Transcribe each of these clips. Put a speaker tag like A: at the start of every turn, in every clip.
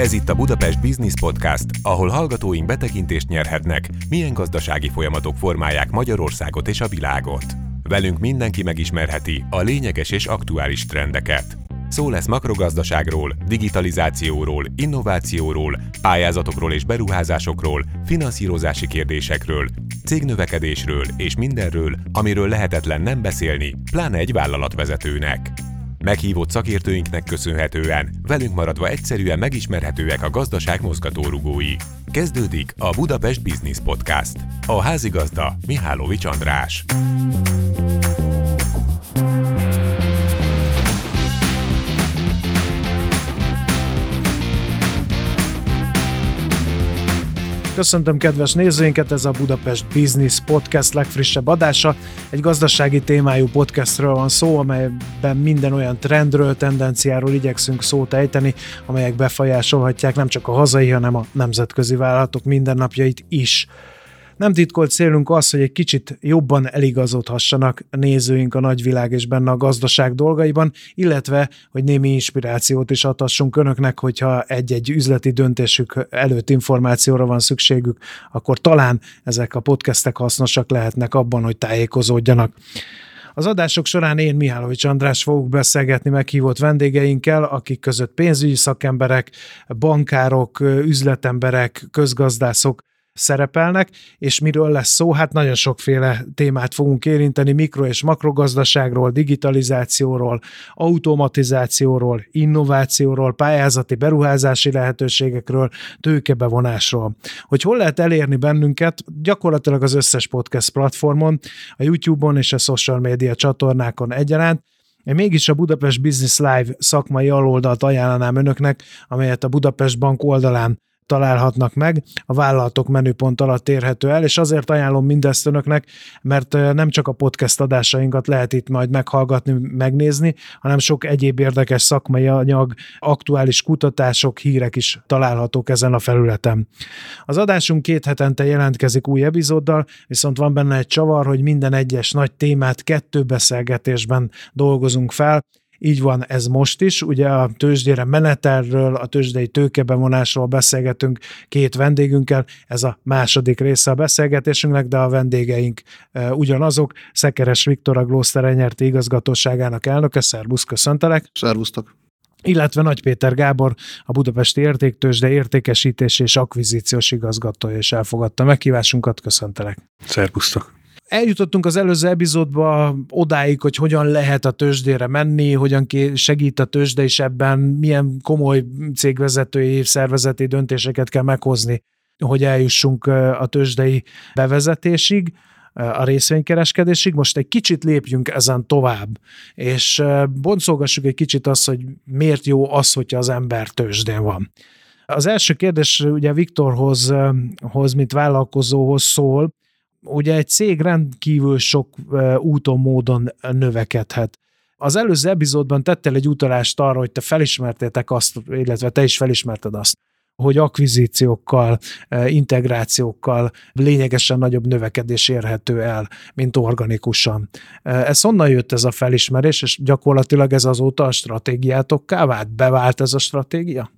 A: Ez itt a Budapest Business Podcast, ahol hallgatóink betekintést nyerhetnek, milyen gazdasági folyamatok formálják Magyarországot és a világot. Velünk mindenki megismerheti a lényeges és aktuális trendeket. Szó lesz makrogazdaságról, digitalizációról, innovációról, pályázatokról és beruházásokról, finanszírozási kérdésekről, cégnövekedésről és mindenről, amiről lehetetlen nem beszélni, pláne egy vállalatvezetőnek. Meghívott szakértőinknek köszönhetően velünk maradva egyszerűen megismerhetőek a gazdaság mozgatórugói. Kezdődik a Budapest Business Podcast. A házigazda Mihálovics András.
B: Köszöntöm kedves nézőinket, ez a Budapest Business Podcast legfrissebb adása. Egy gazdasági témájú podcastről van szó, amelyben minden olyan trendről, tendenciáról igyekszünk szót ejteni, amelyek befolyásolhatják nem csak a hazai, hanem a nemzetközi vállalatok mindennapjait is. Nem titkolt célunk az, hogy egy kicsit jobban eligazodhassanak a nézőink a nagyvilág és benne a gazdaság dolgaiban, illetve, hogy némi inspirációt is adhassunk önöknek, hogyha egy-egy üzleti döntésük előtt információra van szükségük, akkor talán ezek a podcastek hasznosak lehetnek abban, hogy tájékozódjanak. Az adások során én Mihálovics András fogok beszélgetni meghívott vendégeinkkel, akik között pénzügyi szakemberek, bankárok, üzletemberek, közgazdászok, szerepelnek, és miről lesz szó? Hát nagyon sokféle témát fogunk érinteni, mikro- és makrogazdaságról, digitalizációról, automatizációról, innovációról, pályázati beruházási lehetőségekről, tőkebevonásról. Hogy hol lehet elérni bennünket? Gyakorlatilag az összes podcast platformon, a YouTube-on és a social media csatornákon egyaránt, én mégis a Budapest Business Live szakmai aloldalt ajánlanám önöknek, amelyet a Budapest Bank oldalán találhatnak meg, a vállalatok menüpont alatt érhető el, és azért ajánlom mindezt önöknek, mert nem csak a podcast adásainkat lehet itt majd meghallgatni, megnézni, hanem sok egyéb érdekes szakmai anyag, aktuális kutatások, hírek is találhatók ezen a felületen. Az adásunk két hetente jelentkezik új epizóddal, viszont van benne egy csavar, hogy minden egyes nagy témát kettő beszélgetésben dolgozunk fel, így van ez most is. Ugye a tőzsdére menetelről, a tőzsdei tőkebevonásról beszélgetünk két vendégünkkel. Ez a második része a beszélgetésünknek, de a vendégeink e, ugyanazok. Szekeres Viktor, a Gloster Enyerti igazgatóságának elnöke. Szerbusz, köszöntelek.
C: Szervusztok
B: illetve Nagy Péter Gábor, a Budapesti Értéktősde értékesítés és akvizíciós igazgatója és elfogadta meghívásunkat. Köszöntelek.
C: Szervusztok
B: eljutottunk az előző epizódba odáig, hogy hogyan lehet a tőzsdére menni, hogyan segít a tőzsde is ebben, milyen komoly cégvezetői, szervezeti döntéseket kell meghozni, hogy eljussunk a tőzsdei bevezetésig a részvénykereskedésig. Most egy kicsit lépjünk ezen tovább, és boncolgassuk egy kicsit azt, hogy miért jó az, hogyha az ember tőzsdén van. Az első kérdés ugye Viktorhoz, hoz, mint vállalkozóhoz szól, ugye egy cég rendkívül sok úton, módon növekedhet. Az előző epizódban tettél egy utalást arra, hogy te felismertétek azt, illetve te is felismerted azt, hogy akvizíciókkal, integrációkkal lényegesen nagyobb növekedés érhető el, mint organikusan. Ez honnan jött ez a felismerés, és gyakorlatilag ez azóta a stratégiátokká vált? Bevált ez a stratégia?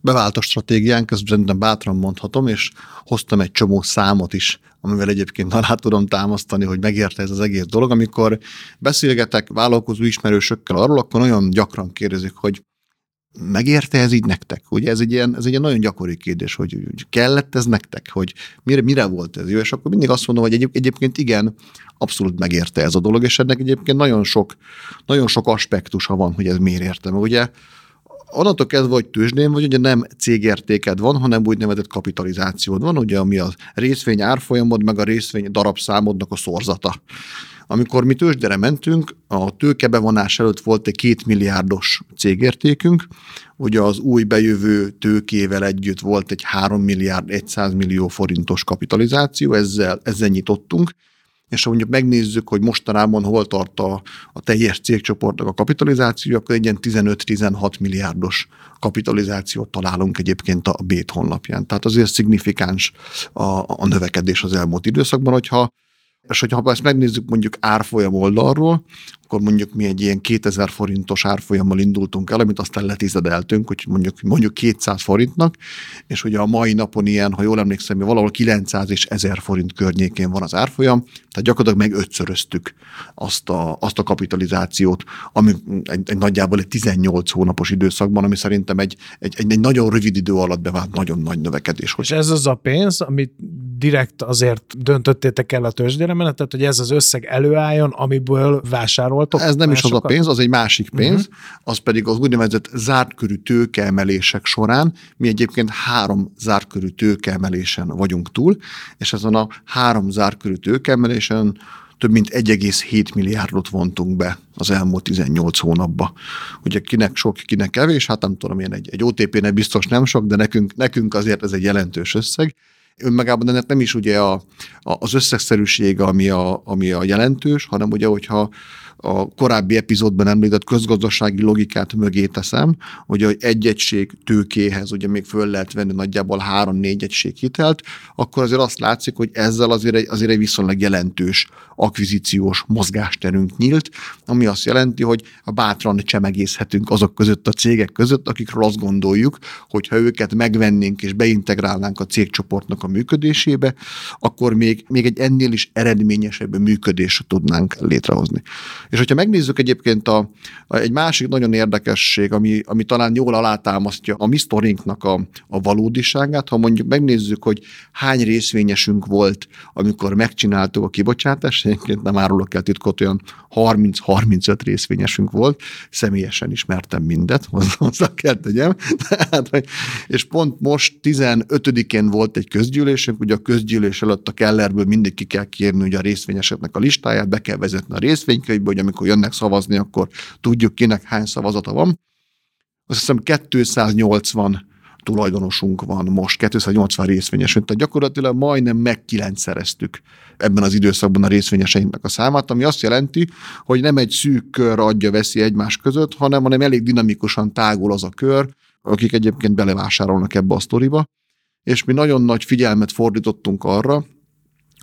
C: Bevált a stratégiánk, ezt szerintem bátran mondhatom, és hoztam egy csomó számot is, amivel egyébként alá tudom támasztani, hogy megérte ez az egész dolog. Amikor beszélgetek vállalkozó ismerősökkel arról, akkor nagyon gyakran kérdezik, hogy megérte ez így nektek? Ugye ez egy ilyen, ez egy ilyen nagyon gyakori kérdés, hogy, hogy kellett ez nektek, hogy mire, mire volt ez jó, és akkor mindig azt mondom, hogy egyéb, egyébként igen, abszolút megérte ez a dolog, és ennek egyébként nagyon sok, nagyon sok aspektusa van, hogy ez miért értem. Ugye onnantól kezdve, hogy tőzsdén vagy, ugye nem cégértéked van, hanem úgynevezett kapitalizációd van, ugye, ami a részvény árfolyamod, meg a részvény darabszámodnak a szorzata. Amikor mi tőzsdére mentünk, a tőkebevonás előtt volt egy két milliárdos cégértékünk, ugye az új bejövő tőkével együtt volt egy 3 milliárd 100 millió forintos kapitalizáció, ezzel, ezzel nyitottunk, és ha mondjuk megnézzük, hogy mostanában hol tart a, a teljes cégcsoportnak a kapitalizáció, akkor egy ilyen 15-16 milliárdos kapitalizációt találunk egyébként a Bét honlapján. Tehát azért szignifikáns a, a növekedés az elmúlt időszakban, hogyha És hogyha ezt megnézzük mondjuk árfolyam oldalról, akkor mondjuk mi egy ilyen 2000 forintos árfolyammal indultunk el, amit aztán letizedeltünk, hogy mondjuk, mondjuk 200 forintnak, és ugye a mai napon ilyen, ha jól emlékszem, valahol 900 és 1000 forint környékén van az árfolyam, tehát gyakorlatilag meg ötszöröztük azt a, azt a kapitalizációt, ami egy, egy nagyjából egy 18 hónapos időszakban, ami szerintem egy, egy, egy, egy nagyon rövid idő alatt bevált nagyon nagy növekedés.
B: És ez az a pénz, amit direkt azért döntöttétek el a tőzsdére menetet, hogy ez az összeg előálljon, amiből vásároltok?
C: Ez nem másokat? is az a pénz, az egy másik pénz, uh-huh. az pedig az úgynevezett zártkörű tőkeemelések során. Mi egyébként három zártkörű tőkeemelésen vagyunk túl, és ezen a három zártkörű tőkeemelésen több mint 1,7 milliárdot vontunk be az elmúlt 18 hónapba. Ugye kinek sok, kinek kevés, hát nem tudom én, egy, egy OTP-nek biztos nem sok, de nekünk, nekünk azért ez egy jelentős összeg, önmagában de nem is ugye a, a, az összegszerűség, ami a, ami a jelentős, hanem ugye, hogyha a korábbi epizódban említett közgazdasági logikát mögé teszem, hogy egy egység tőkéhez ugye még föl lehet venni nagyjából három-négy egység hitelt, akkor azért azt látszik, hogy ezzel azért egy, azért egy viszonylag jelentős akvizíciós mozgásterünk nyílt, ami azt jelenti, hogy a bátran csemegészhetünk azok között a cégek között, akikről azt gondoljuk, hogy ha őket megvennénk és beintegrálnánk a cégcsoportnak a működésébe, akkor még, még egy ennél is eredményesebb működésre tudnánk létrehozni. És hogyha megnézzük egyébként a, a, egy másik nagyon érdekesség, ami, ami talán jól alátámasztja a mi sztorinknak a, a valódiságát, ha mondjuk megnézzük, hogy hány részvényesünk volt, amikor megcsináltuk a kibocsátást, egyébként nem árulok el titkot, olyan 30-35 részvényesünk volt, személyesen ismertem mindet, hozzá kell tegyem. Tehát, és pont most 15-én volt egy közgyűlésünk, ugye a közgyűlés előtt a Kellerből mindig ki kell kérni ugye a részvényeseknek a listáját, be kell vezetni a részvénykönyvbe, hogy amikor jönnek szavazni, akkor tudjuk kinek hány szavazata van. Azt hiszem 280 tulajdonosunk van most, 280 részvényesünk, tehát gyakorlatilag majdnem meg kilencszereztük ebben az időszakban a részvényeseinknek a számát, ami azt jelenti, hogy nem egy szűk kör adja veszi egymás között, hanem, hanem elég dinamikusan tágul az a kör, akik egyébként belevásárolnak ebbe a sztoriba, és mi nagyon nagy figyelmet fordítottunk arra,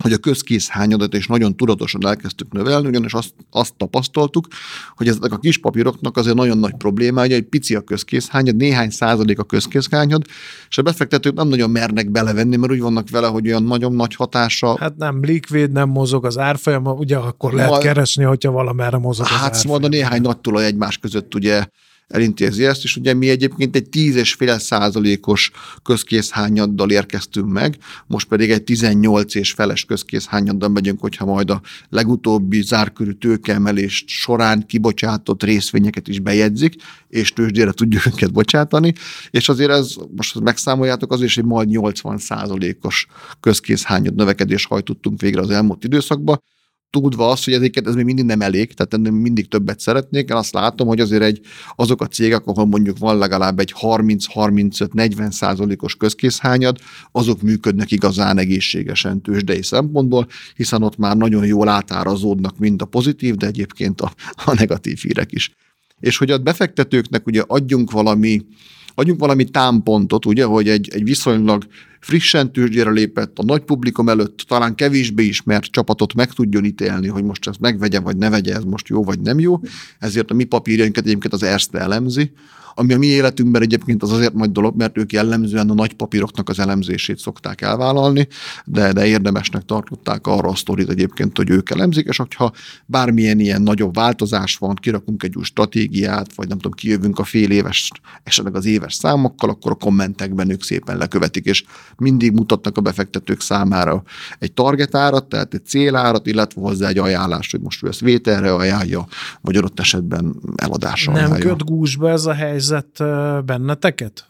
C: hogy a közkészhányadat is nagyon tudatosan elkezdtük növelni, ugyanis azt, azt tapasztaltuk, hogy ezek a kis papíroknak azért nagyon nagy probléma, hogy pici a közkészhányad, néhány százalék a közkészhányad, és a befektetők nem nagyon mernek belevenni, mert úgy vannak vele, hogy olyan nagyon nagy hatása.
B: Hát nem likvid, nem mozog az árfolyam, ugye akkor lehet Ma, keresni, hogyha valamerre mozog
C: hát
B: az.
C: Hát a néhány nagy tulaj egymás között ugye elintézi ezt, és ugye mi egyébként egy 10,5 százalékos közkészhányaddal érkeztünk meg, most pedig egy 18 és feles közkészhányaddal megyünk, hogyha majd a legutóbbi zárkörű tőkeemelés során kibocsátott részvényeket is bejegyzik, és tőzsdére tudjuk őket bocsátani, és azért ez, most megszámoljátok, azért is egy majd 80 százalékos közkészhányad növekedés hajtottunk végre az elmúlt időszakban, tudva azt, hogy ezeket ez még mindig nem elég, tehát ennél mindig többet szeretnék. Én azt látom, hogy azért egy, azok a cégek, ahol mondjuk van legalább egy 30-35-40 százalékos közkészhányad, azok működnek igazán egészségesen tőzsdei szempontból, hiszen ott már nagyon jól átárazódnak mind a pozitív, de egyébként a, a negatív hírek is. És hogy a befektetőknek ugye adjunk valami adjunk valami támpontot, ugye, hogy egy, egy viszonylag frissen tőzsdére lépett, a nagy publikum előtt talán kevésbé ismert csapatot meg tudjon ítélni, hogy most ezt megvegye vagy ne vegye, ez most jó vagy nem jó. Ezért a mi papírjainkat egyébként az Erste elemzi, ami a mi életünkben egyébként az azért nagy dolog, mert ők jellemzően a nagy papíroknak az elemzését szokták elvállalni, de, de érdemesnek tartották arra a sztorit egyébként, hogy ők elemzik, és hogyha bármilyen ilyen nagyobb változás van, kirakunk egy új stratégiát, vagy nem tudom, kijövünk a fél éves, esetleg az éves számokkal, akkor a kommentekben ők szépen lekövetik, és mindig mutatnak a befektetők számára egy targetárat, tehát egy célárat, illetve hozzá egy ajánlást, hogy most ő ezt vételre ajánlja, vagy adott esetben eladásra
B: Nem ajánlja. köt gúzsba ez a helyzet, benneteket?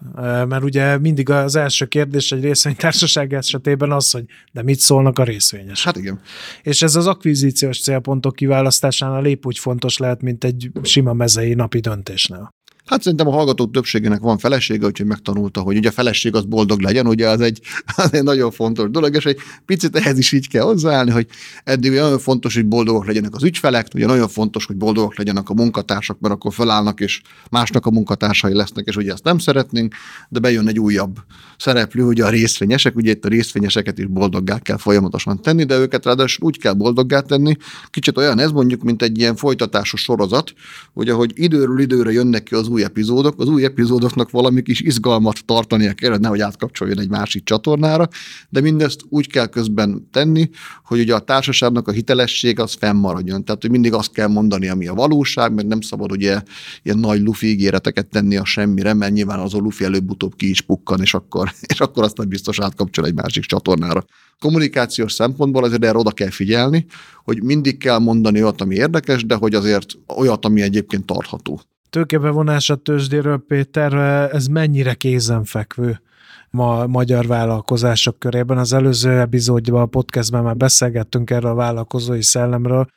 B: Mert ugye mindig az első kérdés egy részvénytársaság esetében az, hogy de mit szólnak a részvényes.
C: Hát igen.
B: És ez az akvizíciós célpontok kiválasztásánál épp úgy fontos lehet, mint egy sima mezei napi döntésnél.
C: Hát szerintem a hallgatók többségének van felesége, úgyhogy megtanulta, hogy ugye a feleség az boldog legyen, ugye az egy, az egy nagyon fontos dolog, és egy picit ehhez is így kell hozzáállni, hogy eddig nagyon fontos, hogy boldogok legyenek az ügyfelek, ugye nagyon fontos, hogy boldogok legyenek a munkatársak, mert akkor felállnak, és másnak a munkatársai lesznek, és ugye ezt nem szeretnénk, de bejön egy újabb szereplő, ugye a részvényesek, ugye itt a részvényeseket is boldoggá kell folyamatosan tenni, de őket ráadásul úgy kell boldoggá tenni, kicsit olyan ez mondjuk, mint egy ilyen folytatásos sorozat, hogy időről időre jönnek ki az új epizódok, az új epizódoknak valami kis izgalmat tartania kell, nehogy átkapcsoljon egy másik csatornára, de mindezt úgy kell közben tenni, hogy ugye a társaságnak a hitelesség az fennmaradjon. Tehát, hogy mindig azt kell mondani, ami a valóság, mert nem szabad ugye ilyen nagy lufi ígéreteket tenni a semmire, mert nyilván az a lufi előbb-utóbb ki is pukkan, és akkor, és akkor aztán biztos átkapcsol egy másik csatornára. Kommunikációs szempontból azért erre oda kell figyelni, hogy mindig kell mondani olyat, ami érdekes, de hogy azért olyat, ami egyébként tartható
B: tőkebevonás a tőzsdéről, Péter, ez mennyire kézenfekvő ma magyar vállalkozások körében? Az előző epizódban, a podcastben már beszélgettünk erről a vállalkozói szellemről,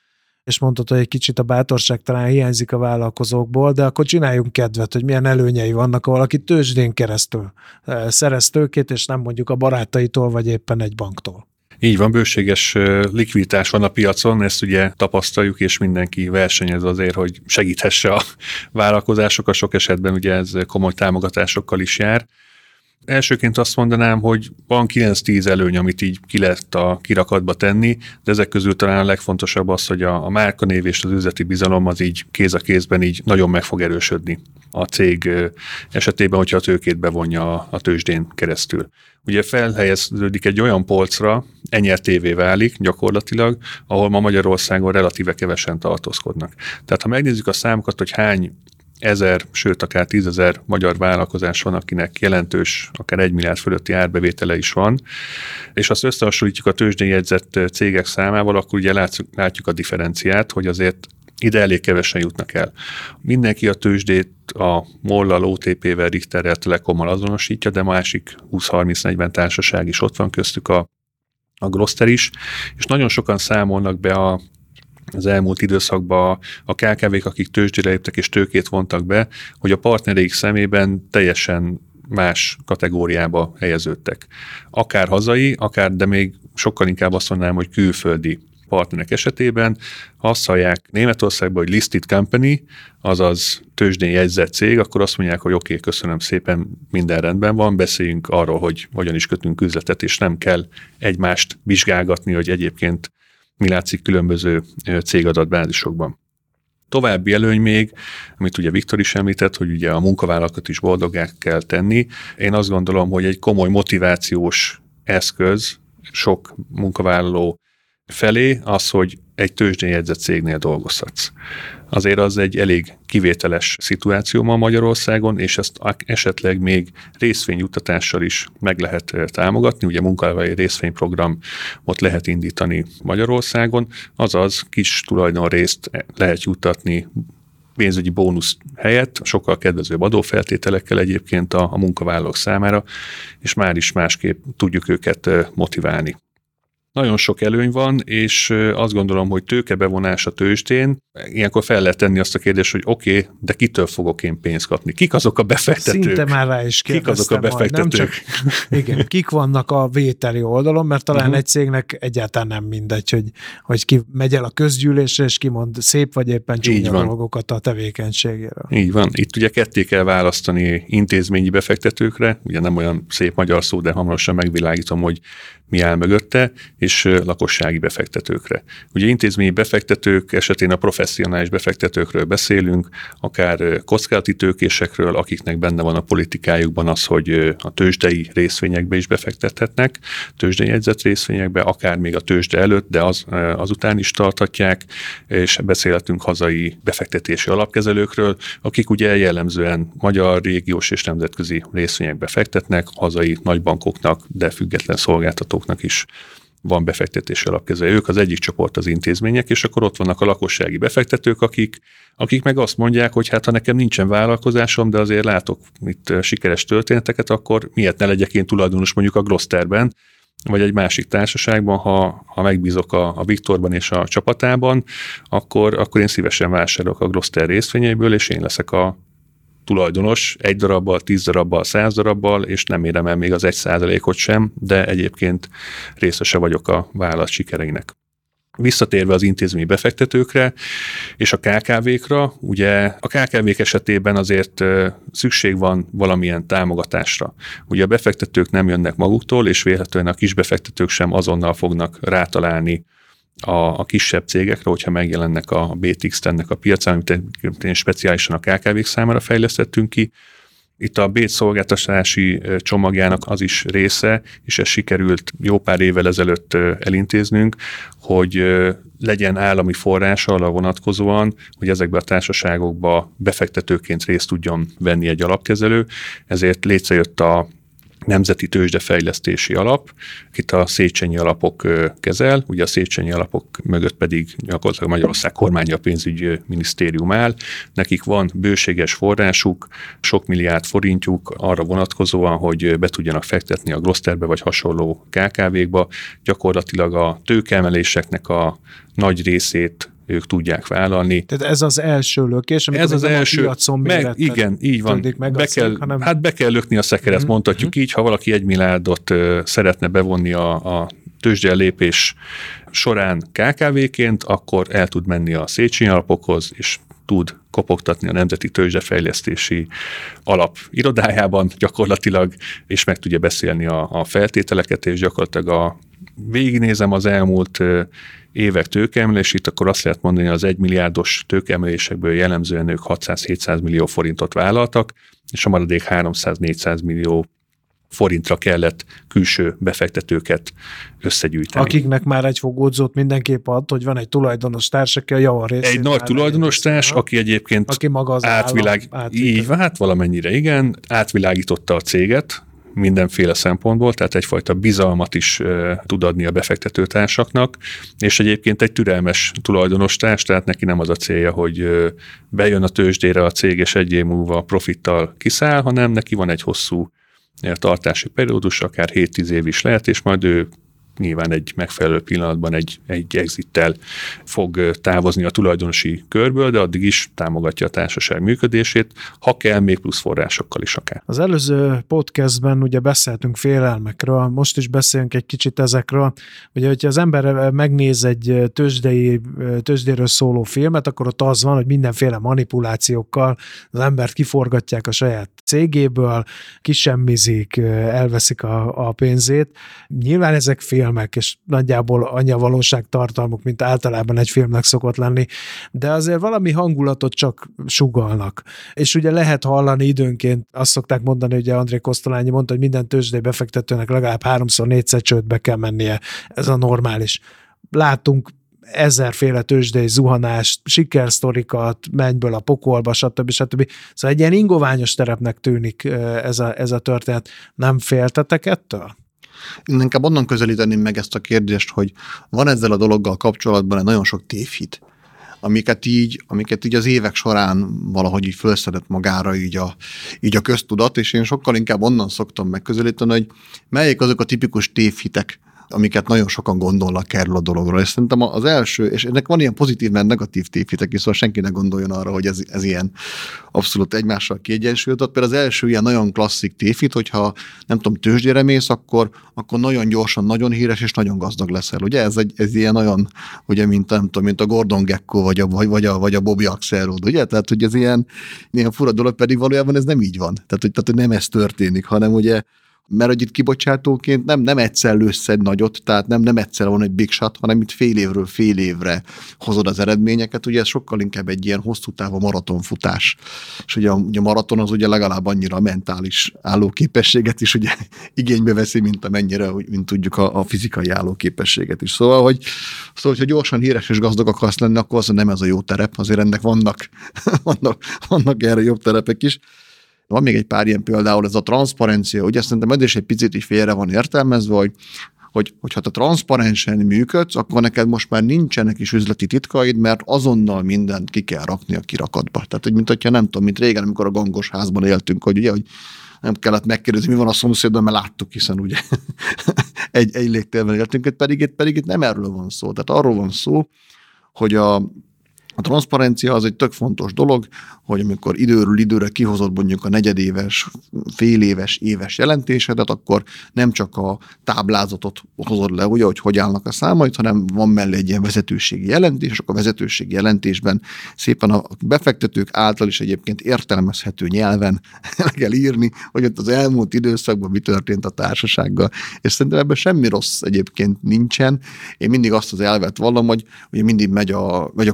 B: és mondtad, hogy egy kicsit a bátorság talán hiányzik a vállalkozókból, de akkor csináljunk kedvet, hogy milyen előnyei vannak, ha valaki tőzsdén keresztül eh, szerez tőkét, és nem mondjuk a barátaitól, vagy éppen egy banktól.
D: Így van, bőséges likviditás van a piacon, ezt ugye tapasztaljuk, és mindenki versenyez azért, hogy segíthesse a vállalkozásokat, sok esetben ugye ez komoly támogatásokkal is jár. Elsőként azt mondanám, hogy van 9-10 előny, amit így ki lehet a kirakatba tenni, de ezek közül talán a legfontosabb az, hogy a, a márkanév és az üzleti bizalom az így kéz a kézben így nagyon meg fog erősödni a cég esetében, hogyha a tőkét bevonja a, a tőzsdén keresztül. Ugye felhelyeződik egy olyan polcra, TV válik gyakorlatilag, ahol ma Magyarországon relatíve kevesen tartózkodnak. Tehát ha megnézzük a számokat, hogy hány ezer, sőt akár tízezer magyar vállalkozás van, akinek jelentős, akár egy milliárd fölötti árbevétele is van, és azt összehasonlítjuk a tőzsdén jegyzett cégek számával, akkor ugye látjuk, látjuk a differenciát, hogy azért ide elég kevesen jutnak el. Mindenki a tőzsdét a Mollal, OTP-vel, Richterrel, Telekommal azonosítja, de másik 20-30-40 társaság is ott van köztük a, a Gloster is, és nagyon sokan számolnak be a az elmúlt időszakban a KKV-k, akik tőzsdére léptek és tőkét vontak be, hogy a partnereik szemében teljesen más kategóriába helyeződtek. Akár hazai, akár, de még sokkal inkább azt mondanám, hogy külföldi partnerek esetében azt hallják Németországban, hogy listed company, azaz tőzsdén jegyzett cég, akkor azt mondják, hogy oké, okay, köszönöm szépen, minden rendben van, beszéljünk arról, hogy hogyan is kötünk üzletet, és nem kell egymást vizsgálgatni, hogy egyébként mi látszik különböző cégadatbázisokban. További előny még, amit ugye Viktor is említett, hogy ugye a munkavállalókat is boldogá kell tenni. Én azt gondolom, hogy egy komoly motivációs eszköz sok munkavállaló felé az, hogy egy tőzsdén jegyzett cégnél dolgozhatsz. Azért az egy elég kivételes szituáció ma Magyarországon, és ezt esetleg még részvényjuttatással is meg lehet eh, támogatni. Ugye munkavállalói részvényprogramot lehet indítani Magyarországon, azaz kis tulajdonrészt lehet juttatni pénzügyi bónusz helyett, sokkal kedvezőbb adófeltételekkel egyébként a, a munkavállalók számára, és már is másképp tudjuk őket motiválni. Nagyon sok előny van, és azt gondolom, hogy tőkebevonás a tőzsdén, ilyenkor fel lehet tenni azt a kérdést, hogy oké, okay, de kitől fogok én pénzt kapni? Kik azok a befektetők?
B: Szinte már rá is
D: Kik azok a befektetők? Majd, nem csak,
B: igen, kik vannak a vételi oldalon, mert talán uh-huh. egy cégnek egyáltalán nem mindegy, hogy, hogy ki megy el a közgyűlésre, és kimond szép vagy éppen csúnya dolgokat a tevékenységéről.
D: Így van. Itt ugye ketté kell választani intézményi befektetőkre, ugye nem olyan szép magyar szó, de hamarosan megvilágítom, hogy mi áll mögötte, és lakossági befektetőkre. Ugye intézményi befektetők esetén a professzionális befektetőkről beszélünk, akár kockázati tőkésekről, akiknek benne van a politikájukban az, hogy a tőzsdei részvényekbe is befektethetnek, tőzsdei jegyzett részvényekbe, akár még a tőzsde előtt, de az, azután is tarthatják, és beszélhetünk hazai befektetési alapkezelőkről, akik ugye jellemzően magyar, régiós és nemzetközi részvényekbe fektetnek, hazai nagybankoknak, de független szolgáltató vállalatoknak is van befektetési alapkezelő. Ők az egyik csoport az intézmények, és akkor ott vannak a lakossági befektetők, akik, akik meg azt mondják, hogy hát ha nekem nincsen vállalkozásom, de azért látok itt sikeres történeteket, akkor miért ne legyek én tulajdonos mondjuk a Glosterben, vagy egy másik társaságban, ha, ha megbízok a, a Viktorban és a csapatában, akkor, akkor én szívesen vásárolok a Gloster részvényeiből, és én leszek a tulajdonos egy darabbal, tíz darabbal, száz darabbal, és nem érem el még az egy százalékot sem, de egyébként részese vagyok a vállalat sikereinek. Visszatérve az intézményi befektetőkre és a KKV-kra, ugye a KKV-k esetében azért szükség van valamilyen támogatásra. Ugye a befektetők nem jönnek maguktól, és véletlenül a kisbefektetők sem azonnal fognak rátalálni a, a kisebb cégekre, hogyha megjelennek a BTX ennek a piacán, amit speciálisan a KKV-k számára fejlesztettünk ki, itt a Bécs szolgáltatási csomagjának az is része, és ez sikerült jó pár évvel ezelőtt elintéznünk, hogy legyen állami forrása arra vonatkozóan, hogy ezekbe a társaságokba befektetőként részt tudjon venni egy alapkezelő, ezért létrejött a Nemzeti Tőzsdefejlesztési Alap, itt a Széchenyi alapok kezel, ugye a Széchenyi alapok mögött pedig gyakorlatilag Magyarország kormánya a pénzügyi minisztérium áll. Nekik van bőséges forrásuk, sok milliárd forintjuk arra vonatkozóan, hogy be tudjanak fektetni a Glosterbe vagy hasonló KKV-kba. Gyakorlatilag a tőkeemeléseknek a nagy részét ők tudják vállalni.
B: Tehát ez az első lökés,
D: amikor ez az első, piacon meg, igen, így van. Meg be kell, szék, hanem... Hát be kell lökni a szekeret, mm-hmm. mondhatjuk mm-hmm. így, ha valaki egy milliárdot szeretne bevonni a, a tőzsdel lépés során KKV-ként, akkor el tud menni a Széchenyi alapokhoz, és tud kopogtatni a Nemzeti Tőzsdefejlesztési Alap irodájában gyakorlatilag, és meg tudja beszélni a, a feltételeket, és gyakorlatilag a végignézem az elmúlt évek tőkeemelését, akkor azt lehet mondani, hogy az egymilliárdos tőkeemelésekből jellemzően ők 600-700 millió forintot vállaltak, és a maradék 300-400 millió forintra kellett külső befektetőket összegyűjteni.
B: Akiknek már egy fogódzót mindenképp ad, hogy van egy tulajdonos társ, aki a javarészét.
D: Egy nagy tulajdonos társ, aki egyébként aki maga az átvilág, így, hát valamennyire igen, átvilágította a céget, mindenféle szempontból, tehát egyfajta bizalmat is tud adni a befektetőtársaknak, és egyébként egy türelmes tulajdonostárs, tehát neki nem az a célja, hogy bejön a tőzsdére a cég, és egy év múlva profittal kiszáll, hanem neki van egy hosszú tartási periódus, akár 7-10 év is lehet, és majd ő nyilván egy megfelelő pillanatban egy, egy exittel fog távozni a tulajdonosi körből, de addig is támogatja a társaság működését, ha kell, még plusz forrásokkal is akár.
B: Az előző podcastben ugye beszéltünk félelmekről, most is beszélünk egy kicsit ezekről. Ugye, hogyha az ember megnéz egy tőzsdei, tőzsdéről szóló filmet, akkor ott az van, hogy mindenféle manipulációkkal az embert kiforgatják a saját cégéből, kisemmizik, elveszik a, a pénzét. Nyilván ezek filmek, és nagyjából annyi a valóság tartalmuk, mint általában egy filmnek szokott lenni, de azért valami hangulatot csak sugalnak. És ugye lehet hallani időnként, azt szokták mondani, ugye André Kosztolányi mondta, hogy minden tőzsdei befektetőnek legalább háromszor, négyszer csődbe kell mennie. Ez a normális. Látunk ezerféle tőzsdei zuhanást, sikersztorikat, mennyből a pokolba, stb. stb. Szóval egy ilyen ingoványos terepnek tűnik ez a, ez a történet. Nem féltetek ettől?
C: Én inkább onnan közelíteném meg ezt a kérdést, hogy van ezzel a dologgal kapcsolatban egy nagyon sok tévhit, amiket így, amiket így az évek során valahogy így felszedett magára így a, így a köztudat, és én sokkal inkább onnan szoktam megközelíteni, hogy melyik azok a tipikus tévhitek, amiket nagyon sokan gondolnak erről a dologról. És szerintem az első, és ennek van ilyen pozitív, mert negatív tévhitek is, szóval senki ne gondoljon arra, hogy ez, ez ilyen abszolút egymással kiegyensúlyozott. Például az első ilyen nagyon klasszik tévhit, hogyha nem tudom, tőzsdére mész, akkor, akkor nagyon gyorsan, nagyon híres és nagyon gazdag leszel. Ugye ez, egy, ez ilyen nagyon, ugye, mint, nem tudom, mint a Gordon Gekko, vagy a, vagy, vagy a, vagy a Bobby Axelrod, ugye? Tehát, hogy ez ilyen, ilyen fura dolog, pedig valójában ez nem így van. Tehát, hogy, tehát, hogy nem ez történik, hanem ugye mert hogy itt kibocsátóként nem, nem egyszer lősz egy nagyot, tehát nem, nem egyszer van egy big shot, hanem itt fél évről fél évre hozod az eredményeket, ugye ez sokkal inkább egy ilyen hosszú távú maratonfutás. És ugye a, ugye a maraton az ugye legalább annyira a mentális állóképességet is ugye igénybe veszi, mint amennyire, mint tudjuk a, a fizikai állóképességet is. Szóval, hogy, szóval, hogyha gyorsan híres és gazdag akarsz lenni, akkor az nem ez a jó terep, azért ennek vannak, vannak, vannak erre jobb terepek is. Van még egy pár ilyen például, ez a transzparencia, ugye szerintem ez is egy picit is félre van értelmezve, hogy hogy, hogy ha te transzparensen működsz, akkor neked most már nincsenek is üzleti titkaid, mert azonnal mindent ki kell rakni a kirakatba. Tehát, hogy mint hogyha nem tudom, mint régen, amikor a gangos házban éltünk, hogy ugye, hogy nem kellett megkérdezni, mi van a szomszédban, mert láttuk, hiszen ugye egy, egy légtérben éltünk, pedig itt, pedig itt nem erről van szó. Tehát arról van szó, hogy a, A transzparencia az egy tök fontos dolog, hogy amikor időről időre kihozott mondjuk a negyedéves, fél éves, jelentésedet, akkor nem csak a táblázatot hozod le, ugye, hogy hogy állnak a számait, hanem van mellé egy ilyen vezetőségi jelentés, és akkor a vezetőségi jelentésben szépen a befektetők által is egyébként értelmezhető nyelven el kell írni, hogy ott az elmúlt időszakban mi történt a társasággal. És szerintem ebben semmi rossz egyébként nincsen. Én mindig azt az elvet vallom, hogy ugye mindig megy a, megy a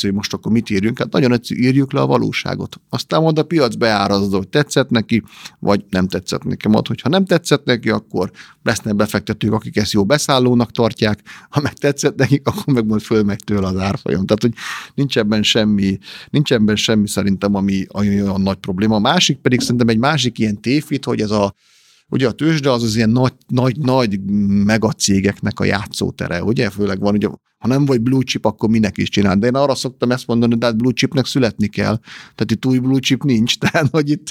C: hogy most akkor mit írjunk. Hát nagyon egyszerű, írjuk le a valóságot. Aztán majd a piac beárazza, hogy tetszett neki, vagy nem tetszett neki. Majd, hogyha nem tetszett neki, akkor lesznek befektetők, akik ezt jó beszállónak tartják, ha meg tetszett nekik, akkor meg majd fölmegy tőle az árfolyam. Tehát, hogy nincs ebben semmi, nincs ebben semmi szerintem, ami olyan nagy probléma. A másik pedig szerintem egy másik ilyen tévhit, hogy ez a Ugye a tőzsde az az ilyen nagy, nagy, nagy megacégeknek a játszótere, ugye? Főleg van, ugye ha nem vagy blue chip, akkor minek is csinál. De én arra szoktam ezt mondani, de hát blue chipnek születni kell. Tehát itt új blue chip nincs, tehát hogy itt,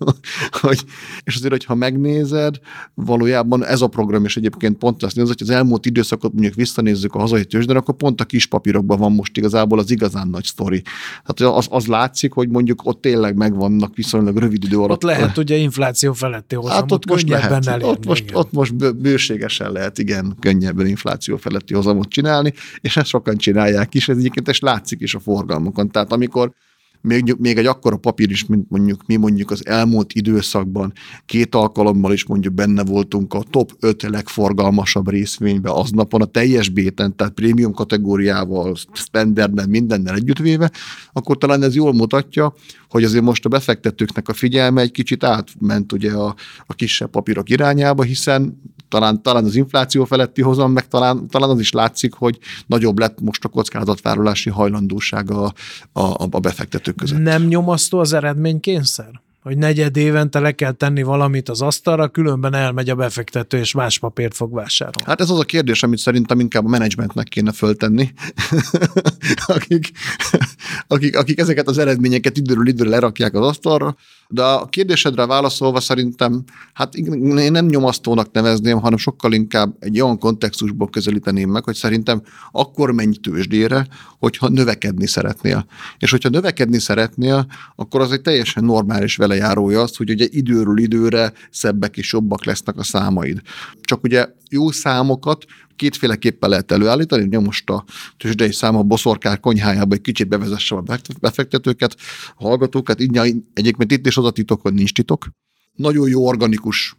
C: hogy, és azért, hogyha megnézed, valójában ez a program is egyébként pont azt nézve, hogy az elmúlt időszakot mondjuk visszanézzük a hazai tőzsden, akkor pont a kis papírokban van most igazából az igazán nagy sztori. Tehát az, az látszik, hogy mondjuk ott tényleg megvannak viszonylag rövid idő alatt.
B: Ott lehet ugye infláció feletti hozamot hát ott most lehet. Elérni,
C: ott, most, ott most bőségesen lehet, igen, könnyebben infláció feletti hozamot csinálni, és ezt sokan csinálják is, ez egyébként és látszik is a forgalmukon. Tehát amikor még, még egy akkora papír is, mint mondjuk mi mondjuk az elmúlt időszakban két alkalommal is mondjuk benne voltunk a top 5 legforgalmasabb részvénybe aznapon a teljes béten, tehát prémium kategóriával, standardben, mindennel együttvéve, akkor talán ez jól mutatja, hogy azért most a befektetőknek a figyelme egy kicsit átment ugye a, a kisebb papírok irányába, hiszen talán, talán az infláció feletti hozam, meg talán, talán az is látszik, hogy nagyobb lett most a kockázatvállalási hajlandósága a, a, a befektetők között.
B: Nem nyomasztó az eredménykényszer? Hogy negyed évente le kell tenni valamit az asztalra, különben elmegy a befektető, és más papírt fog vásárolni.
C: Hát ez az a kérdés, amit szerintem inkább a menedzsmentnek kéne föltenni, akik, akik, akik ezeket az eredményeket időről időre lerakják az asztalra, de a kérdésedre válaszolva szerintem, hát én nem nyomasztónak nevezném, hanem sokkal inkább egy olyan kontextusból közelíteném meg, hogy szerintem akkor menj tőzsdére, hogyha növekedni szeretnél. És hogyha növekedni szeretnél, akkor az egy teljesen normális velejárója az, hogy ugye időről időre szebbek és jobbak lesznek a számaid. Csak ugye jó számokat kétféleképpen lehet előállítani, ugye most a tőzsdei szám a boszorkák konyhájába egy kicsit bevezesse a befektetőket, a hallgatókat, így egyébként itt is az a titok, hogy nincs titok. Nagyon jó organikus,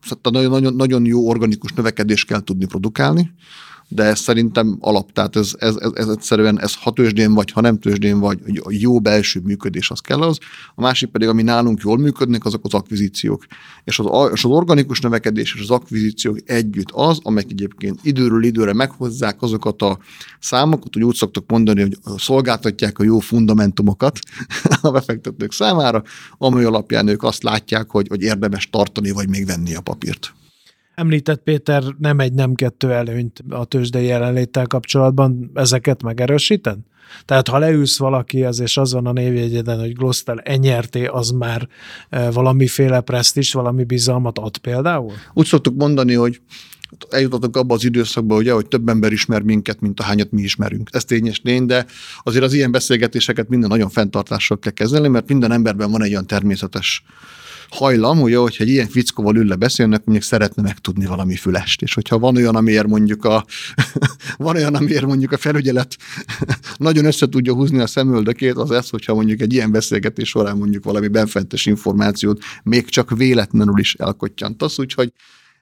C: szóval nagyon, nagyon, nagyon jó organikus növekedést kell tudni produkálni, de ez szerintem alap, tehát ez, ez, ez, ez egyszerűen, ez ha tőzsdén vagy, ha nem tőzsdén vagy, a jó belső működés az kell az. A másik pedig, ami nálunk jól működnek, azok az akvizíciók. És az, és az organikus növekedés és az akvizíciók együtt az, amelyek egyébként időről időre meghozzák azokat a számokat, hogy úgy szoktak mondani, hogy szolgáltatják a jó fundamentumokat a befektetők számára, amely alapján ők azt látják, hogy, hogy érdemes tartani, vagy még venni a papírt.
B: Említett Péter nem egy, nem kettő előnyt a tőzsdei jelenléttel kapcsolatban, ezeket megerősíted? Tehát ha leülsz valakihez, és az van a névjegyeden, hogy Gloster enyerté, az már e, valamiféle presztis, valami bizalmat ad például?
C: Úgy szoktuk mondani, hogy eljutottunk abba az időszakba, ugye, hogy több ember ismer minket, mint a hányat mi ismerünk. Ez tényes lény, de azért az ilyen beszélgetéseket minden nagyon fenntartással kell kezelni, mert minden emberben van egy olyan természetes hajlam, ugye, hogyha egy ilyen fickóval ül le beszélnek, mondjuk szeretne megtudni valami fülest. És hogyha van olyan, amiért mondjuk a, van olyan, amiért mondjuk a felügyelet nagyon össze tudja húzni a szemöldökét, az ez, hogyha mondjuk egy ilyen beszélgetés során mondjuk valami benfentes információt még csak véletlenül is elkottyantasz, úgyhogy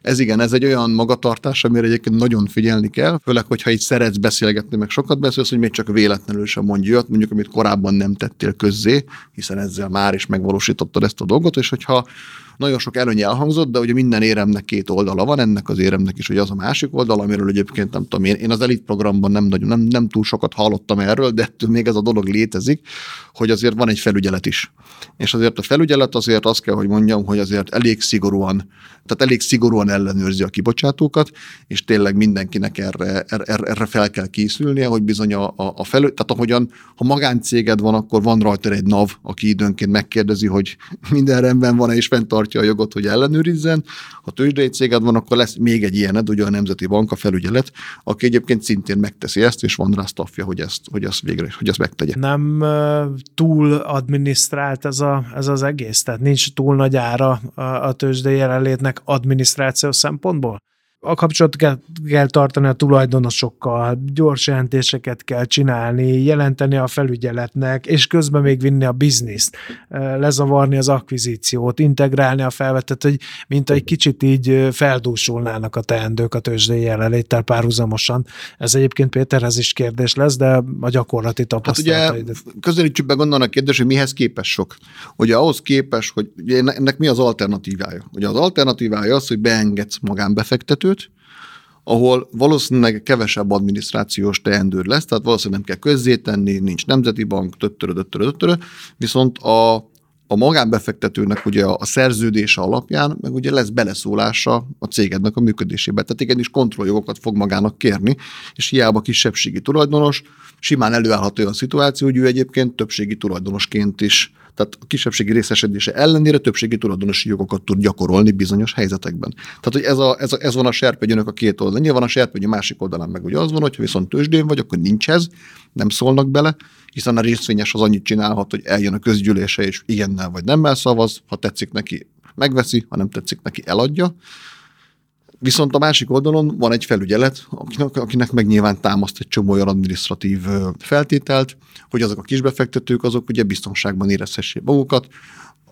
C: ez igen, ez egy olyan magatartás, amire egyébként nagyon figyelni kell, főleg, hogyha itt szeretsz beszélgetni, meg sokat beszélsz, hogy még csak véletlenül sem mondj olyat, mondjuk, amit korábban nem tettél közzé, hiszen ezzel már is megvalósítottad ezt a dolgot, és hogyha nagyon sok előny elhangzott, de ugye minden éremnek két oldala van, ennek az éremnek is, hogy az a másik oldal, amiről egyébként nem tudom, én, én az elit programban nem, nagyon, nem, nem túl sokat hallottam erről, de ettől még ez a dolog létezik, hogy azért van egy felügyelet is. És azért a felügyelet azért azt kell, hogy mondjam, hogy azért elég szigorúan, tehát elég szigorúan ellenőrzi a kibocsátókat, és tényleg mindenkinek erre, erre, erre fel kell készülnie, hogy bizony a, a, a felü, tehát ahogyan, ha magáncéged van, akkor van rajta egy NAV, aki időnként megkérdezi, hogy minden rendben van-e, és fenntartja a jogot, hogy ellenőrizzen. Ha tőzsdei céged van, akkor lesz még egy ilyened, ugye a Nemzeti Bank, a felügyelet, aki egyébként szintén megteszi ezt, és van rá staffja, hogy ezt, hogy ezt végre, hogy ezt megtegye.
B: Nem túl adminisztrált ez, a, ez az egész? Tehát nincs túl nagy ára a, a tőzsdei jelenlétnek adminisztrációs szempontból? A kapcsolatot kell, tartani a tulajdonosokkal, gyors jelentéseket kell csinálni, jelenteni a felügyeletnek, és közben még vinni a bizniszt, lezavarni az akvizíciót, integrálni a felvetet, hogy mint egy kicsit így feldúsulnának a teendők a tőzsdei jelenléttel párhuzamosan. Ez egyébként Péterhez is kérdés lesz, de a gyakorlati tapasztalatait.
C: Hát ugye közelítsük be gondolnak a kérdés, hogy mihez képes sok. Ugye ahhoz képes, hogy ugye ennek mi az alternatívája? Ugye az alternatívája az, hogy beengedsz magánbefektető, kettőt, ahol valószínűleg kevesebb adminisztrációs teendőr lesz, tehát valószínűleg nem kell közzétenni, nincs nemzeti bank, töttörö, töttörö, töttörö, viszont a, a magánbefektetőnek ugye a szerződése alapján, meg ugye lesz beleszólása a cégednek a működésébe. Tehát igenis kontrolljogokat fog magának kérni, és hiába kisebbségi tulajdonos, simán előállhat olyan szituáció, hogy ő egyébként többségi tulajdonosként is tehát a kisebbségi részesedése ellenére többségi tulajdonosi jogokat tud gyakorolni bizonyos helyzetekben. Tehát, hogy ez, a, ez, a, ez van a serpenyőnek a két oldalon. Nyilván a serpenyő másik oldalán meg ugye az van, hogyha viszont tőzsdén vagy, akkor nincs ez, nem szólnak bele, hiszen a részvényes az annyit csinálhat, hogy eljön a közgyűlése, és igennel vagy nemmel szavaz, ha tetszik neki, megveszi, ha nem tetszik neki, eladja. Viszont a másik oldalon van egy felügyelet, akinek, akinek meg nyilván támaszt egy csomó olyan administratív feltételt, hogy azok a kisbefektetők, azok ugye biztonságban érezhessék magukat,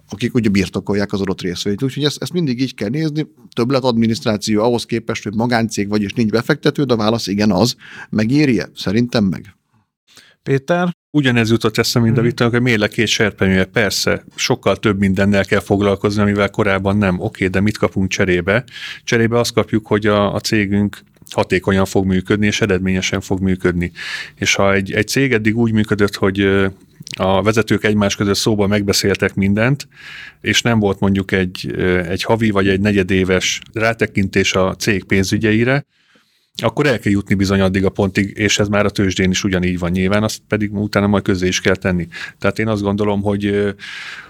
C: akik ugye birtokolják az adott részvényt. Úgyhogy ezt, ezt mindig így kell nézni. Többlet adminisztráció ahhoz képest, hogy magáncég vagy és nincs befektető, de a válasz igen az. Megéri-e? Szerintem meg.
B: Péter?
D: Ugyanez jutott eszembe, mint a Viktor, hogy miért két serpenyője? Persze, sokkal több mindennel kell foglalkozni, amivel korábban nem. Oké, de mit kapunk cserébe? Cserébe azt kapjuk, hogy a, a cégünk hatékonyan fog működni, és eredményesen fog működni. És ha egy, egy cég eddig úgy működött, hogy a vezetők egymás között szóba megbeszéltek mindent, és nem volt mondjuk egy, egy havi vagy egy negyedéves rátekintés a cég pénzügyeire, akkor el kell jutni bizony addig a pontig, és ez már a tőzsdén is ugyanígy van nyilván, azt pedig utána majd közé is kell tenni. Tehát én azt gondolom, hogy,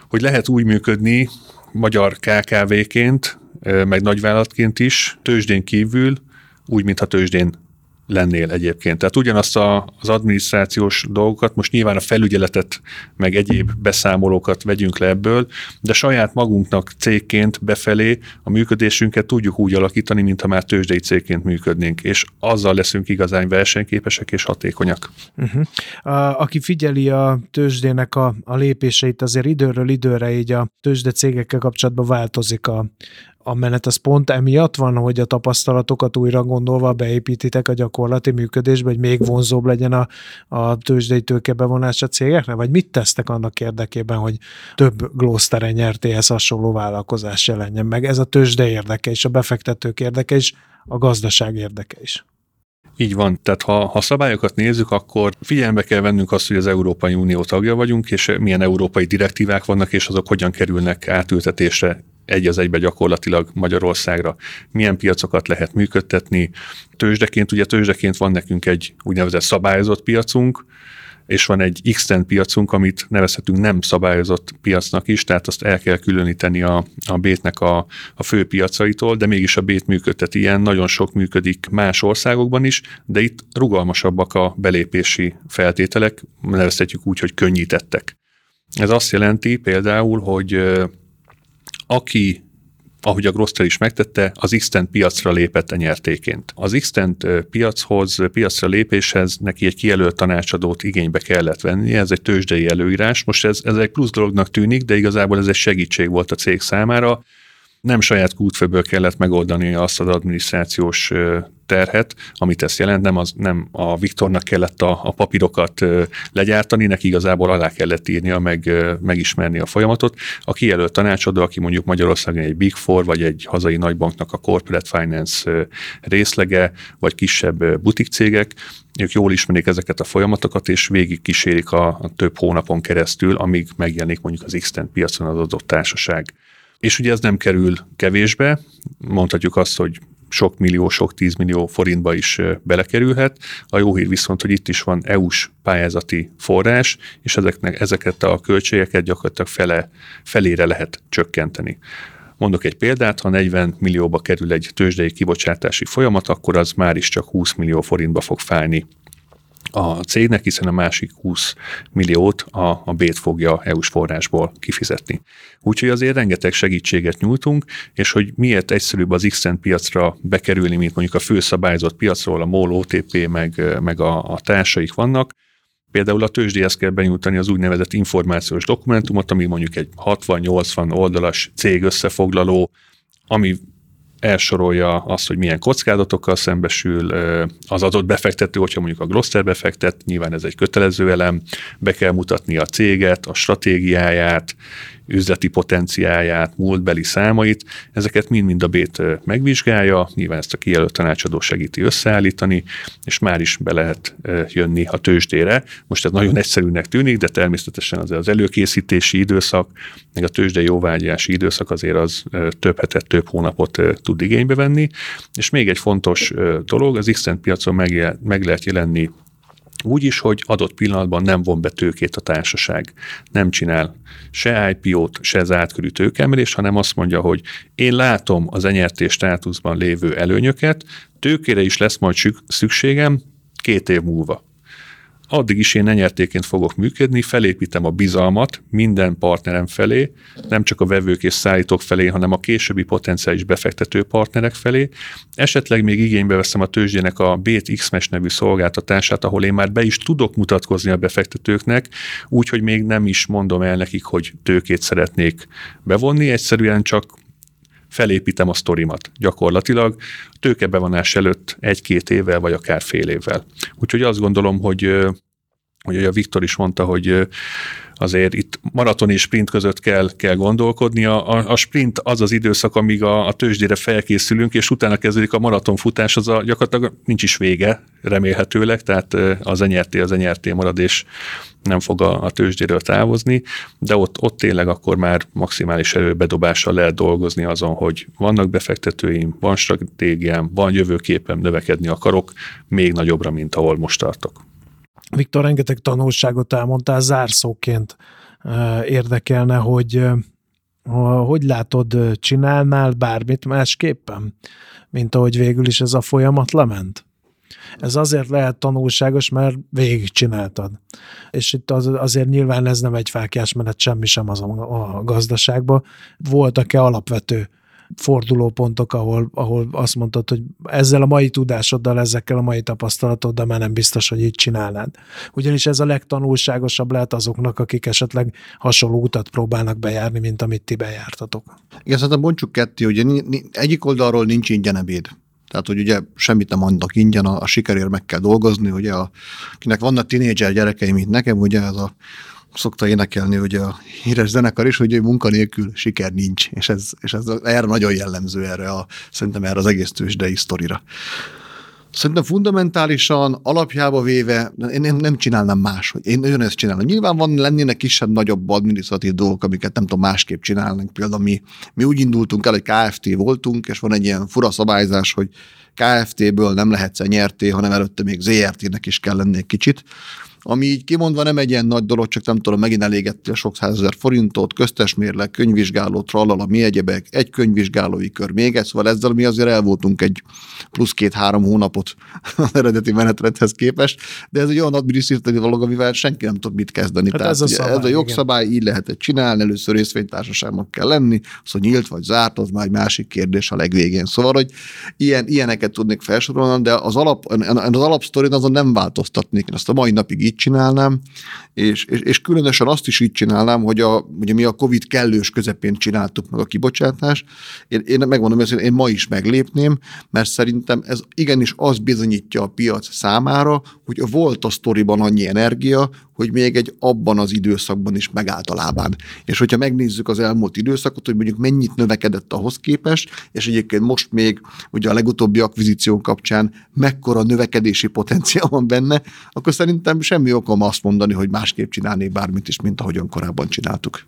D: hogy lehet úgy működni magyar KKV-ként, meg nagyvállalatként is, tőzsdén kívül, úgy, mintha tőzsdén lennél egyébként. Tehát ugyanazt a, az adminisztrációs dolgokat, most nyilván a felügyeletet, meg egyéb beszámolókat vegyünk le ebből, de saját magunknak cégként befelé a működésünket tudjuk úgy alakítani, mintha már tőzsdei cégként működnénk, és azzal leszünk igazán versenyképesek és hatékonyak.
B: Uh-huh. A, aki figyeli a tőzsdének a, a lépéseit, azért időről időre így a tőzsde cégekkel kapcsolatban változik a, a menet az pont emiatt van, hogy a tapasztalatokat újra gondolva beépítitek a gyakorlati működésbe, hogy még vonzóbb legyen a, a tőzsdei tőkebevonás a cégekre? Vagy mit tesztek annak érdekében, hogy több Gloster nyertéhez hasonló vállalkozás jelenjen meg? Ez a tőzsde érdeke is, a befektetők érdeke is, a gazdaság érdeke is.
D: Így van, tehát ha, ha szabályokat nézzük, akkor figyelembe kell vennünk azt, hogy az Európai Unió tagja vagyunk, és milyen európai direktívák vannak, és azok hogyan kerülnek átültetésre egy az egybe gyakorlatilag Magyarországra. Milyen piacokat lehet működtetni. Tőzsdeként, ugye tőzsdeként van nekünk egy úgynevezett szabályozott piacunk, és van egy x piacunk, amit nevezhetünk nem szabályozott piacnak is, tehát azt el kell különíteni a, a bétnek a, a fő piacaitól, de mégis a bét működtet ilyen, nagyon sok működik más országokban is, de itt rugalmasabbak a belépési feltételek, nevezhetjük úgy, hogy könnyítettek. Ez azt jelenti például, hogy aki ahogy a Grosster is megtette, az x piacra lépett a nyertéként. Az x piachoz, piacra lépéshez neki egy kijelölt tanácsadót igénybe kellett venni, ez egy tőzsdei előírás. Most ez, ez egy plusz dolognak tűnik, de igazából ez egy segítség volt a cég számára nem saját kútfőből kellett megoldani azt az adminisztrációs terhet, amit ez jelent, nem, az, nem a Viktornak kellett a, a papírokat legyártani, neki igazából alá kellett írnia, meg megismerni a folyamatot. A kijelölt tanácsadó, aki mondjuk Magyarországon egy Big Four, vagy egy hazai nagybanknak a Corporate Finance részlege, vagy kisebb butikcégek, ők jól ismerik ezeket a folyamatokat, és végig kísérik a, a több hónapon keresztül, amíg megjelenik mondjuk az x piacon az adott társaság. És ugye ez nem kerül kevésbe, mondhatjuk azt, hogy sok millió, sok tízmillió forintba is belekerülhet. A jó hír viszont, hogy itt is van EU-s pályázati forrás, és ezeknek, ezeket a költségeket gyakorlatilag fele, felére lehet csökkenteni. Mondok egy példát, ha 40 millióba kerül egy tőzsdei kibocsátási folyamat, akkor az már is csak 20 millió forintba fog fájni a cégnek, hiszen a másik 20 milliót a, a bét fogja EU-s forrásból kifizetni. Úgyhogy azért rengeteg segítséget nyújtunk, és hogy miért egyszerűbb az x piacra bekerülni, mint mondjuk a főszabályzott piacról, a MOL, OTP, meg, meg a, a társaik vannak, Például a tőzsdéhez kell benyújtani az úgynevezett információs dokumentumot, ami mondjuk egy 60-80 oldalas cég összefoglaló, ami elsorolja azt, hogy milyen kockázatokkal szembesül az adott befektető, hogyha mondjuk a Gloster befektet, nyilván ez egy kötelező elem, be kell mutatni a céget, a stratégiáját, üzleti potenciáját, múltbeli számait, ezeket mind-mind a bét megvizsgálja, nyilván ezt a kijelölt tanácsadó segíti összeállítani, és már is be lehet jönni a tőzsdére. Most ez nagyon egyszerűnek tűnik, de természetesen azért az előkészítési időszak, meg a tőzsde jóvágyási időszak azért az több hetet, több hónapot tud igénybe venni. És még egy fontos dolog, az x piacon meg, meg lehet jelenni úgy is, hogy adott pillanatban nem von be tőkét a társaság. Nem csinál se IPO-t, se zárt tőkemelést, hanem azt mondja, hogy én látom az enyertés státuszban lévő előnyöket, tőkére is lesz majd szükségem két év múlva addig is én nenyertéként fogok működni, felépítem a bizalmat minden partnerem felé, nem csak a vevők és szállítók felé, hanem a későbbi potenciális befektető partnerek felé. Esetleg még igénybe veszem a tőzsdének a BTX-mes nevű szolgáltatását, ahol én már be is tudok mutatkozni a befektetőknek, úgyhogy még nem is mondom el nekik, hogy tőkét szeretnék bevonni, egyszerűen csak felépítem a sztorimat gyakorlatilag tőkebevonás előtt egy-két évvel, vagy akár fél évvel. Úgyhogy azt gondolom, hogy hogy a Viktor is mondta, hogy azért itt maraton és sprint között kell, kell gondolkodni. A, a sprint az az időszak, amíg a, a tőzsdére felkészülünk, és utána kezdődik a maratonfutás, az a, gyakorlatilag nincs is vége, remélhetőleg, tehát az enyerté, az enyerté marad, és nem fog a, a tőzsdéről távozni, de ott, ott tényleg akkor már maximális erőbedobással lehet dolgozni azon, hogy vannak befektetőim, van stratégiám, van jövőképem, növekedni akarok még nagyobbra, mint ahol most tartok.
B: Viktor, rengeteg tanulságot elmondtál, zárszóként érdekelne, hogy hogy látod, csinálnál bármit másképpen, mint ahogy végül is ez a folyamat lement? Ez azért lehet tanulságos, mert végigcsináltad. És itt az, azért nyilván ez nem egy fákjás menet semmi sem az a, a gazdaságban. Voltak-e alapvető fordulópontok, ahol, ahol azt mondtad, hogy ezzel a mai tudásoddal, ezekkel a mai tapasztalatoddal már nem biztos, hogy így csinálnád. Ugyanis ez a legtanulságosabb lehet azoknak, akik esetleg hasonló utat próbálnak bejárni, mint amit ti bejártatok.
C: Igen, szerintem bontsuk ketté, hogy egyik oldalról nincs ingyen ebéd. Tehát, hogy ugye semmit nem adnak ingyen, a, a sikerért meg kell dolgozni, ugye, a, akinek vannak tinédzser gyerekeim, mint nekem, ugye ez a szokta énekelni ugye a híres zenekar is, hogy munkanélkül siker nincs, és ez, és ez erre nagyon jellemző erre a, szerintem erre az egész tőzsdei sztorira. Szerintem fundamentálisan, alapjába véve, én nem, nem csinálnám más, hogy én nagyon ezt csinálom. Nyilván van, lennének kisebb-nagyobb adminisztratív dolgok, amiket nem tudom, másképp csinálnánk. Például mi, mi úgy indultunk el, hogy KFT voltunk, és van egy ilyen fura szabályzás, hogy KFT-ből nem lehetsz nyerté, hanem előtte még ZRT-nek is kell lenni egy kicsit ami így kimondva nem egy ilyen nagy dolog, csak nem tudom, megint elégette a sok százezer forintot, köztes mérleg, könyvvizsgáló, trallala, mi egyebek, egy könyvvizsgálói kör még egy, szóval ezzel mi azért el voltunk egy plusz két-három hónapot az eredeti menetrendhez képest, de ez egy olyan adminisztratív dolog, amivel senki nem tud mit kezdeni. Hát Tehát ez, a szabály, ez a jogszabály igen. így lehetett csinálni, először részvénytársaságnak kell lenni, az, hogy nyílt vagy zárt, az már egy másik kérdés a legvégén. Szóval, hogy ilyen, ilyeneket tudnék felsorolni, de az, alap, az alapsztorin azon nem változtatnék. Én azt a mai napig így csinálnám, és, és, és különösen azt is így csinálnám, hogy a, ugye mi a Covid kellős közepén csináltuk meg a kibocsátást. Én, én megmondom hogy én ma is meglépném, mert szerintem ez igenis az bizonyítja a piac számára, hogy volt a sztoriban annyi energia, hogy még egy abban az időszakban is megállt a lábán. És hogyha megnézzük az elmúlt időszakot, hogy mondjuk mennyit növekedett ahhoz képest, és egyébként most még ugye a legutóbbi akvizíció kapcsán mekkora növekedési potenciál van benne, akkor szerintem semmi okom azt mondani, hogy másképp csinálnék bármit is, mint ahogyan korábban csináltuk.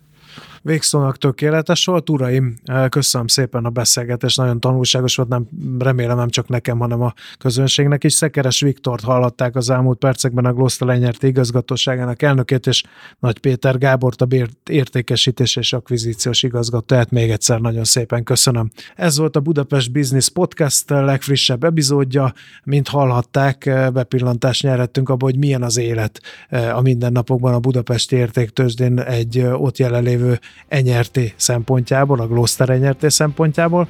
B: Végszónak tökéletes volt. Uraim, köszönöm szépen a beszélgetést, nagyon tanulságos volt, nem, remélem nem csak nekem, hanem a közönségnek is. Szekeres Viktort hallották az elmúlt percekben a Gloszta Lenyert igazgatóságának elnökét, és Nagy Péter Gábort a értékesítés és akvizíciós igazgatóját. Még egyszer nagyon szépen köszönöm. Ez volt a Budapest Business Podcast legfrissebb epizódja. Mint hallhatták, bepillantást nyerhettünk abba, hogy milyen az élet a mindennapokban a Budapesti Értéktősdén egy ott jelenlévő enyerté szempontjából, a Gloster enyerté szempontjából.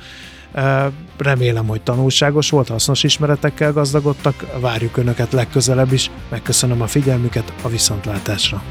B: Remélem, hogy tanulságos volt, hasznos ismeretekkel gazdagodtak, várjuk Önöket legközelebb is, megköszönöm a figyelmüket, a viszontlátásra!